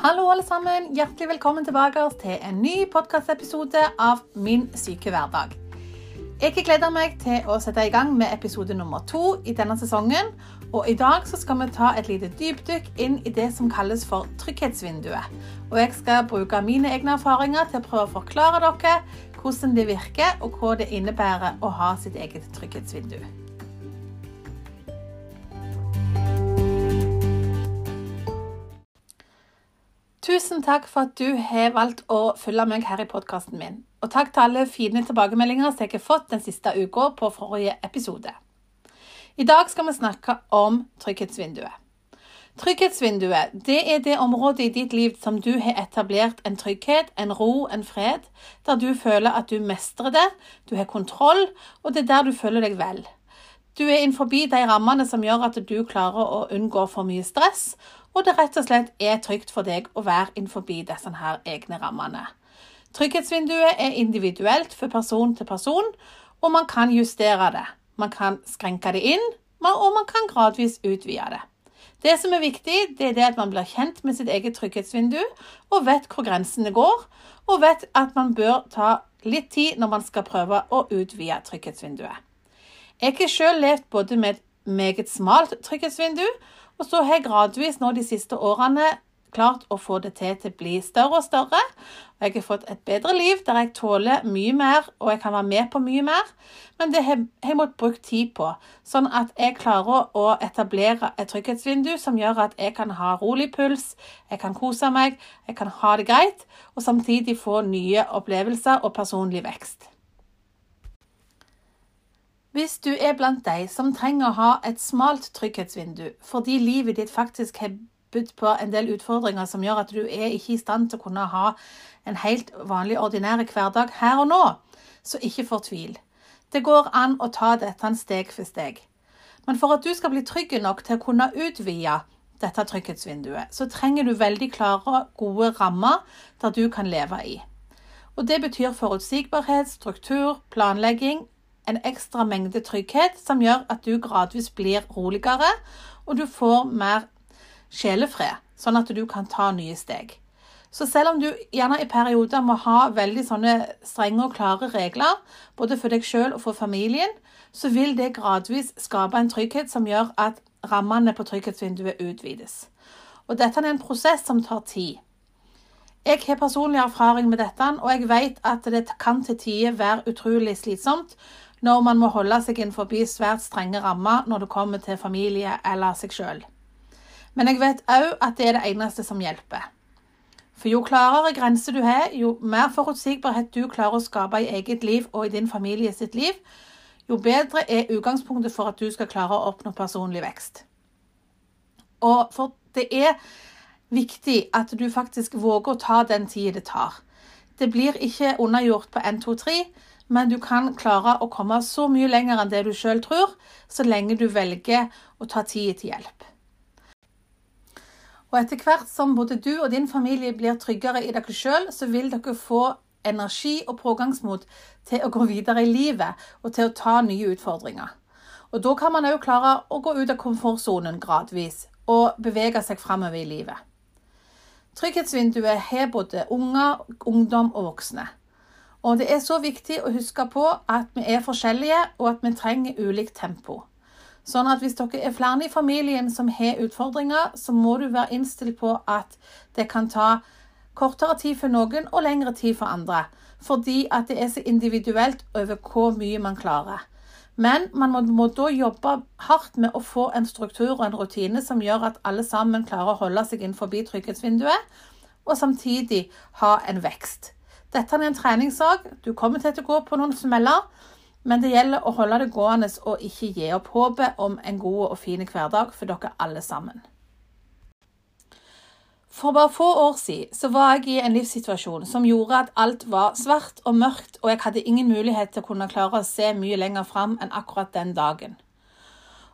Hallo, alle sammen. Hjertelig velkommen tilbake til en ny podkastepisode av Min syke hverdag. Jeg gleder meg til å sette i gang med episode nummer to i denne sesongen. Og I dag skal vi ta et lite dypdykk inn i det som kalles for trygghetsvinduet. Og Jeg skal bruke mine egne erfaringer til å prøve å forklare dere hvordan det virker, og hva det innebærer å ha sitt eget trygghetsvindu. Tusen takk for at du har valgt å følge meg her i podkasten min. Og takk til alle fine tilbakemeldinger som jeg har fått den siste uka på forrige episode. I dag skal vi snakke om trygghetsvinduet. Trygghetsvinduet det er det området i ditt liv som du har etablert en trygghet, en ro, en fred, der du føler at du mestrer det, du har kontroll, og det er der du føler deg vel. Du er innenfor de rammene som gjør at du klarer å unngå for mye stress, og det rett og slett er trygt for deg å være innenfor disse her egne rammene. Trygghetsvinduet er individuelt for person til person, og man kan justere det. Man kan skrenke det inn, og man kan gradvis utvide det. Det som er viktig, det er det at man blir kjent med sitt eget trygghetsvindu, og vet hvor grensene går, og vet at man bør ta litt tid når man skal prøve å utvide trygghetsvinduet. Jeg har selv levd både med et meget smalt trygghetsvindu og så har jeg gradvis nå de siste årene klart å få det til til å bli større og større. Og jeg har fått et bedre liv der jeg tåler mye mer og jeg kan være med på mye mer. Men det har jeg måttet bruke tid på, sånn at jeg klarer å etablere et trygghetsvindu som gjør at jeg kan ha rolig puls, jeg kan kose meg, jeg kan ha det greit, og samtidig få nye opplevelser og personlig vekst. Hvis du er blant de som trenger å ha et smalt trygghetsvindu fordi livet ditt faktisk har budt på en del utfordringer som gjør at du er ikke i stand til å kunne ha en helt vanlig, ordinær hverdag her og nå, så ikke fortvil. Det går an å ta dette steg for steg. Men for at du skal bli trygg nok til å kunne utvide dette trygghetsvinduet, så trenger du veldig klare, gode rammer der du kan leve i. Og Det betyr forutsigbarhet, struktur, planlegging en ekstra mengde trygghet som gjør at du gradvis blir roligere, og du får mer sjelefred, sånn at du kan ta nye steg. Så selv om du gjerne i perioder må ha veldig sånne strenge og klare regler, både for deg sjøl og for familien, så vil det gradvis skape en trygghet som gjør at rammene på trygghetsvinduet utvides. Og dette er en prosess som tar tid. Jeg har personlig erfaring med dette, og jeg vet at det kan til tider være utrolig slitsomt når man må holde seg innenfor svært strenge rammer når det kommer til familie eller seg sjøl. Men jeg vet òg at det er det eneste som hjelper. For jo klarere grenser du har, jo mer forutsigbarhet du klarer å skape i eget liv og i din familie sitt liv, jo bedre er utgangspunktet for at du skal klare å oppnå personlig vekst. Og for det er viktig at du faktisk våger å ta den tida det tar. Det blir ikke unnagjort på 1, 2, 3 men du kan klare å komme så mye lenger enn det du sjøl tror, så lenge du velger å ta tid til hjelp. Og etter hvert som både du og din familie blir tryggere i dere sjøl, så vil dere få energi og pågangsmot til å gå videre i livet og til å ta nye utfordringer. Og da kan man òg klare å gå ut av komfortsonen gradvis og bevege seg framover i livet. Trygghetsvinduet har både unger, ungdom og voksne. Og det er så viktig å huske på at vi er forskjellige, og at vi trenger ulikt tempo. Sånn at hvis dere er flere i familien som har utfordringer, så må du være innstilt på at det kan ta kortere tid for noen og lengre tid for andre. Fordi at det er så individuelt over hvor mye man klarer. Men man må, må, da jobbe hardt med å få en struktur og en rutine som gjør at alle sammen klarer å holde seg innenfor trygghetsvinduet, og samtidig ha en vekst. Dette er en treningssak. Du kommer til å gå på noen smeller, men det gjelder å holde det gående og ikke gi opp håpet om en god og fin hverdag for dere alle sammen. For bare få år siden så var jeg i en livssituasjon som gjorde at alt var svart og mørkt, og jeg hadde ingen mulighet til å kunne klare å se mye lenger fram enn akkurat den dagen.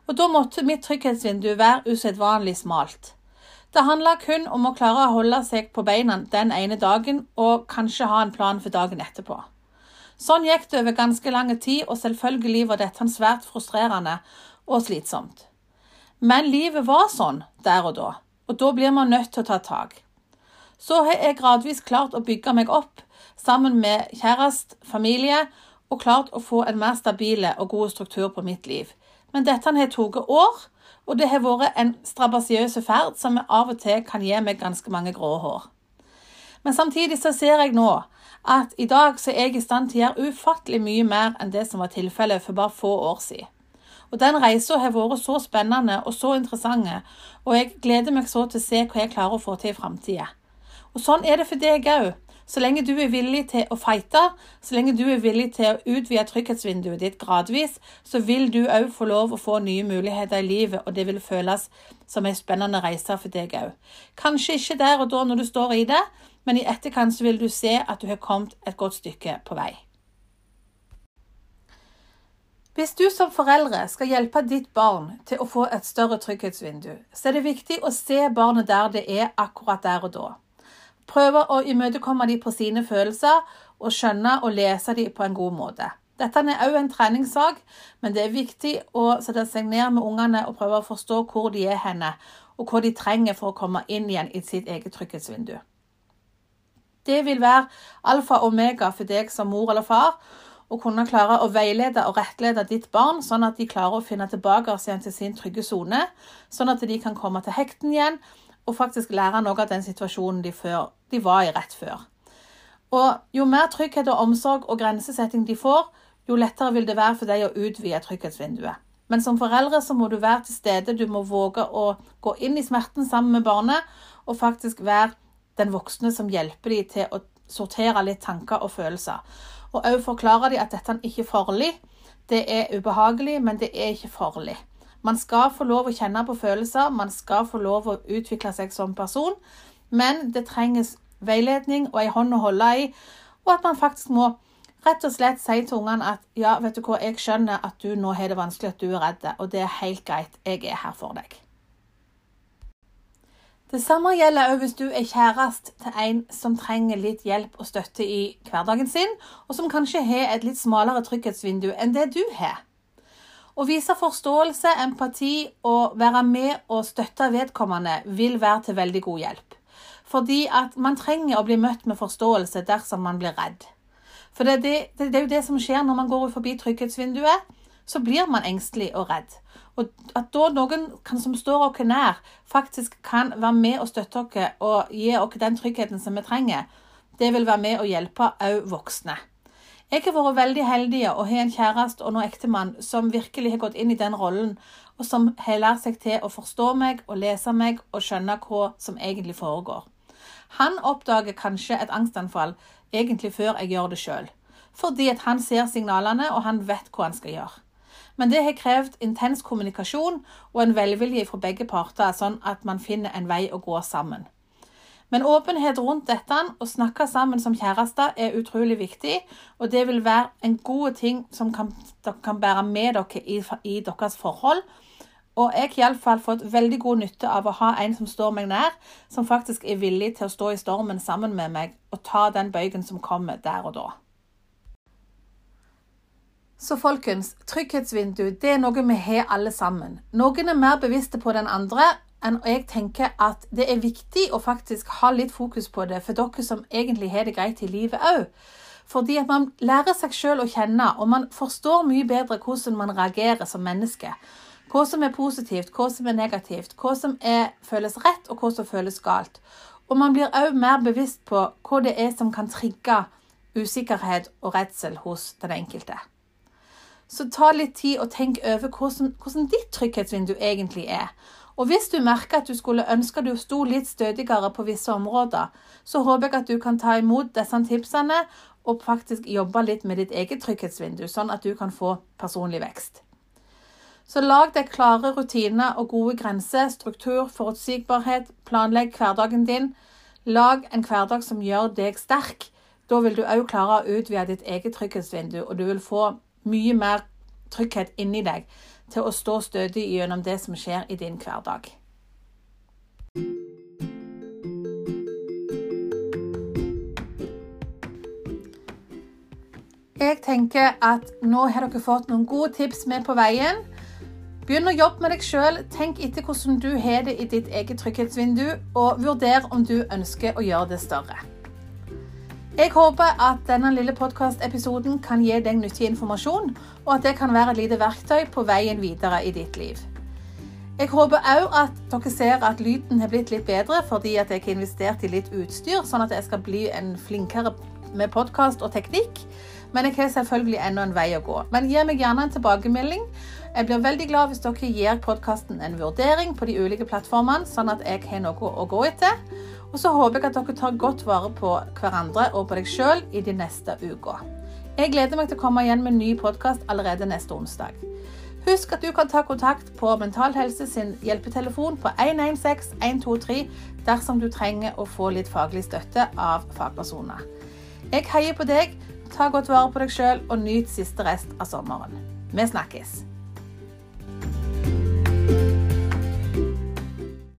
Og da måtte mitt trygghetsvindu være usedvanlig smalt. Det handler kun om å klare å holde seg på beina den ene dagen, og kanskje ha en plan for dagen etterpå. Sånn gikk det over ganske lang tid, og selvfølgelig var dette svært frustrerende og slitsomt. Men livet var sånn der og da, og da blir man nødt til å ta tak. Så har jeg gradvis klart å bygge meg opp sammen med kjæreste, familie, og klart å få en mer stabile og god struktur på mitt liv. Men dette har tatt år, og det har vært en strabasiøs ferd som av og til kan gi meg ganske mange grå hår. Men samtidig så ser jeg nå at i dag så er jeg i stand til å gjøre ufattelig mye mer enn det som var tilfellet for bare få år siden. Og Den reisa har vært så spennende og så interessante, og jeg gleder meg så til å se hva jeg klarer å få til i framtida. Og sånn er det for deg òg. Så lenge du er villig til å fighte, så lenge du er villig til å utvide trygghetsvinduet ditt gradvis, så vil du òg få lov å få nye muligheter i livet, og det vil føles som en spennende reise for deg òg. Kanskje ikke der og da når du står i det, men i etterkant så vil du se at du har kommet et godt stykke på vei. Hvis du som foreldre skal hjelpe ditt barn til å få et større trygghetsvindu, så er det viktig å se barnet der det er akkurat der og da. Prøve å imøtekomme dem på sine følelser og skjønne og lese dem på en god måte. Dette er òg en treningssak, men det er viktig å sette seg ned med ungene og prøve å forstå hvor de er henne, og hva de trenger for å komme inn igjen i sitt eget trygghetsvindu. Det vil være alfa og omega for deg som mor eller far å kunne klare å veilede og rettlede ditt barn, sånn at de klarer å finne tilbake igjen til sin trygge sone, sånn at de kan komme til hekten igjen og faktisk lære noe av den situasjonen de, før, de var i rett før. Og Jo mer trygghet og omsorg og grensesetting de får, jo lettere vil det være for deg å utvide trygghetsvinduet. Men som foreldre så må du være til stede, du må våge å gå inn i smerten sammen med barnet, og faktisk være den voksne som hjelper dem til å sortere litt tanker og følelser. Og òg forklarer dem at dette ikke er farlig. Det er ubehagelig, men det er ikke farlig. Man skal få lov å kjenne på følelser, man skal få lov å utvikle seg som person, men det trenges veiledning og ei hånd å holde i, og at man faktisk må rett og slett si til ungene at ja, vet du hva, jeg skjønner at du nå har det vanskelig, at du er redd, og det er helt greit, jeg er her for deg. Det samme gjelder òg hvis du er kjæreste til en som trenger litt hjelp og støtte i hverdagen sin, og som kanskje har et litt smalere trygghetsvindu enn det du har. Å vise forståelse, empati og være med og støtte vedkommende vil være til veldig god hjelp. Fordi at man trenger å bli møtt med forståelse dersom man blir redd. For det, det, det er jo det som skjer når man går forbi trygghetsvinduet. Så blir man engstelig og redd. Og at da noen kan, som står oss nær, faktisk kan være med og støtte oss og gi oss den tryggheten som vi trenger, det vil være med og hjelpe òg voksne. Jeg har vært veldig heldig og har en kjæreste og nå ektemann som virkelig har gått inn i den rollen, og som har lært seg til å forstå meg og lese meg og skjønne hva som egentlig foregår. Han oppdager kanskje et angstanfall egentlig før jeg gjør det sjøl, fordi at han ser signalene og han vet hva han skal gjøre. Men det har krevd intens kommunikasjon og en velvilje fra begge parter, sånn at man finner en vei å gå sammen. Men åpenhet rundt dette og snakke sammen som kjærester er utrolig viktig, og det vil være en god ting som kan, dere kan bære med dere i, i deres forhold. Og jeg har iallfall fått veldig god nytte av å ha en som står meg nær, som faktisk er villig til å stå i stormen sammen med meg og ta den bøygen som kommer der og da. Så folkens, trygghetsvindu det er noe vi har alle sammen. Noen er mer bevisste på den andre, enn jeg tenker at det er viktig å faktisk ha litt fokus på det for dere som egentlig har det greit i livet òg. Fordi at man lærer seg sjøl å kjenne, og man forstår mye bedre hvordan man reagerer som menneske. Hva som er positivt, hva som er negativt, hva som er, føles rett, og hva som føles galt. Og man blir òg mer bevisst på hva det er som kan trigge usikkerhet og redsel hos den enkelte. Så ta litt tid og tenk over hvordan, hvordan ditt trygghetsvindu egentlig er. Og hvis du merker at du skulle ønske du sto litt stødigere på visse områder, så håper jeg at du kan ta imot disse tipsene og faktisk jobbe litt med ditt eget trygghetsvindu, sånn at du kan få personlig vekst. Så lag deg klare rutiner og gode grenser, struktur, forutsigbarhet. Planlegg hverdagen din. Lag en hverdag som gjør deg sterk. Da vil du òg klare å utvide ditt eget trygghetsvindu, og du vil få mye mer trygghet inni deg til å stå stødig gjennom det som skjer i din hverdag. Jeg tenker at nå har dere fått noen gode tips med på veien. Begynn å jobbe med deg sjøl. Tenk etter hvordan du har det i ditt eget trygghetsvindu, og vurder om du ønsker å gjøre det større. Jeg håper at denne lille podkastepisoden kan gi deg nyttig informasjon, og at det kan være et lite verktøy på veien videre i ditt liv. Jeg håper òg at dere ser at lyden har blitt litt bedre fordi at jeg har investert i litt utstyr, sånn at jeg skal bli en flinkere med podkast og teknikk. Men jeg har selvfølgelig ennå en vei å gå. Men gi meg gjerne en tilbakemelding. Jeg blir veldig glad hvis dere gir podkasten en vurdering på de ulike plattformene, sånn at jeg har noe å gå etter. Og så håper jeg at dere tar godt vare på hverandre og på deg sjøl i de neste uka. Jeg gleder meg til å komme igjen med en ny podkast allerede neste onsdag. Husk at du kan ta kontakt på Mental Helse sin hjelpetelefon på 116 123 dersom du trenger å få litt faglig støtte av fagpersoner. Jeg heier på deg, ta godt vare på deg sjøl og nyt siste rest av sommeren. Vi snakkes!